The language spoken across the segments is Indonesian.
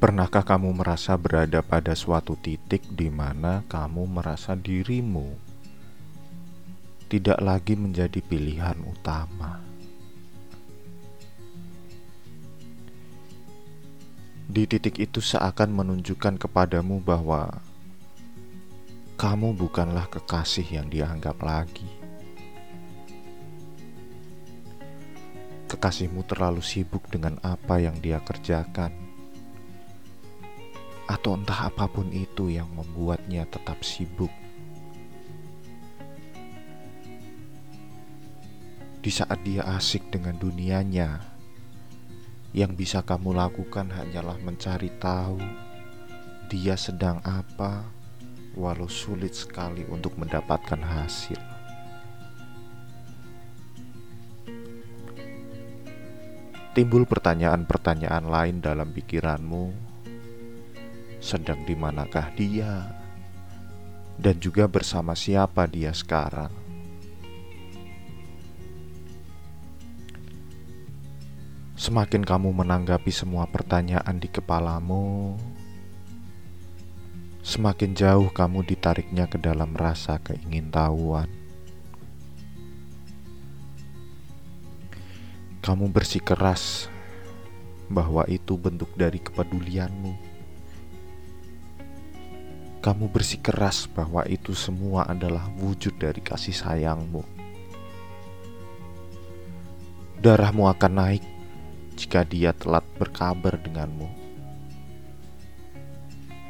Pernahkah kamu merasa berada pada suatu titik di mana kamu merasa dirimu tidak lagi menjadi pilihan utama? Di titik itu seakan menunjukkan kepadamu bahwa kamu bukanlah kekasih yang dianggap lagi. Kekasihmu terlalu sibuk dengan apa yang dia kerjakan atau entah apa pun itu yang membuatnya tetap sibuk. Di saat dia asik dengan dunianya, yang bisa kamu lakukan hanyalah mencari tahu dia sedang apa, walau sulit sekali untuk mendapatkan hasil. Timbul pertanyaan-pertanyaan lain dalam pikiranmu sedang di manakah dia, dan juga bersama siapa dia sekarang. Semakin kamu menanggapi semua pertanyaan di kepalamu, semakin jauh kamu ditariknya ke dalam rasa keingintahuan. Kamu bersikeras bahwa itu bentuk dari kepedulianmu kamu bersikeras bahwa itu semua adalah wujud dari kasih sayangmu. Darahmu akan naik jika dia telat berkabar denganmu.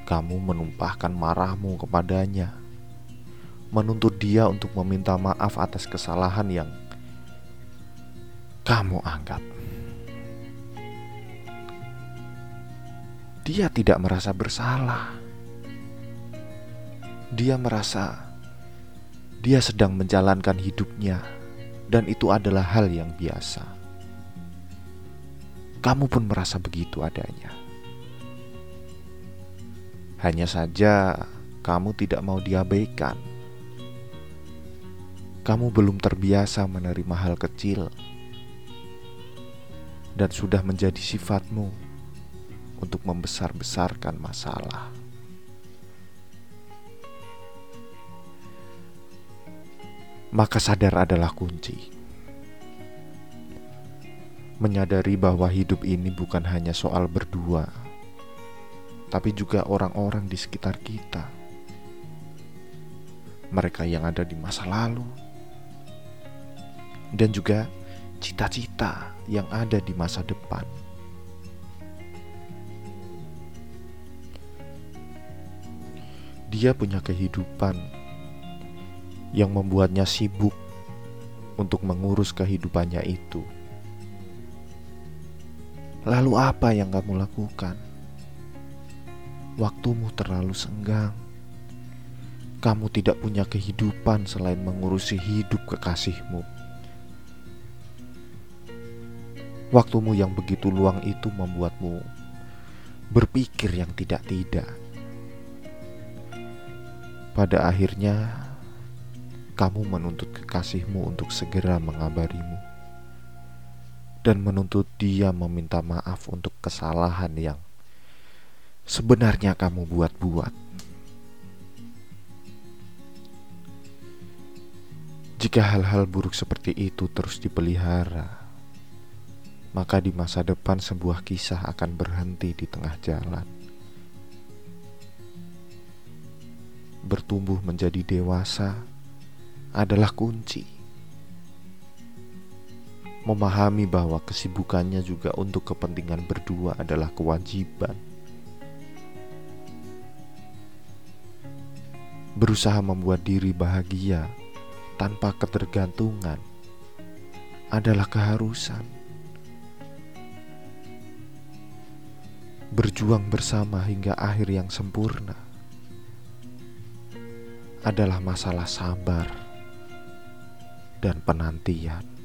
Kamu menumpahkan marahmu kepadanya, menuntut dia untuk meminta maaf atas kesalahan yang kamu anggap. Dia tidak merasa bersalah dia merasa dia sedang menjalankan hidupnya, dan itu adalah hal yang biasa. Kamu pun merasa begitu adanya. Hanya saja, kamu tidak mau diabaikan. Kamu belum terbiasa menerima hal kecil, dan sudah menjadi sifatmu untuk membesar-besarkan masalah. Maka sadar adalah kunci. Menyadari bahwa hidup ini bukan hanya soal berdua, tapi juga orang-orang di sekitar kita. Mereka yang ada di masa lalu, dan juga cita-cita yang ada di masa depan. Dia punya kehidupan yang membuatnya sibuk untuk mengurus kehidupannya itu. Lalu, apa yang kamu lakukan? Waktumu terlalu senggang. Kamu tidak punya kehidupan selain mengurusi hidup kekasihmu. Waktumu yang begitu luang itu membuatmu berpikir yang tidak-tidak. Pada akhirnya, kamu menuntut kekasihmu untuk segera mengabarimu dan menuntut dia meminta maaf untuk kesalahan yang sebenarnya kamu buat-buat. Jika hal-hal buruk seperti itu terus dipelihara, maka di masa depan sebuah kisah akan berhenti di tengah jalan. Bertumbuh menjadi dewasa adalah kunci. Memahami bahwa kesibukannya juga untuk kepentingan berdua adalah kewajiban. Berusaha membuat diri bahagia tanpa ketergantungan adalah keharusan. Berjuang bersama hingga akhir yang sempurna adalah masalah sabar dan penantian.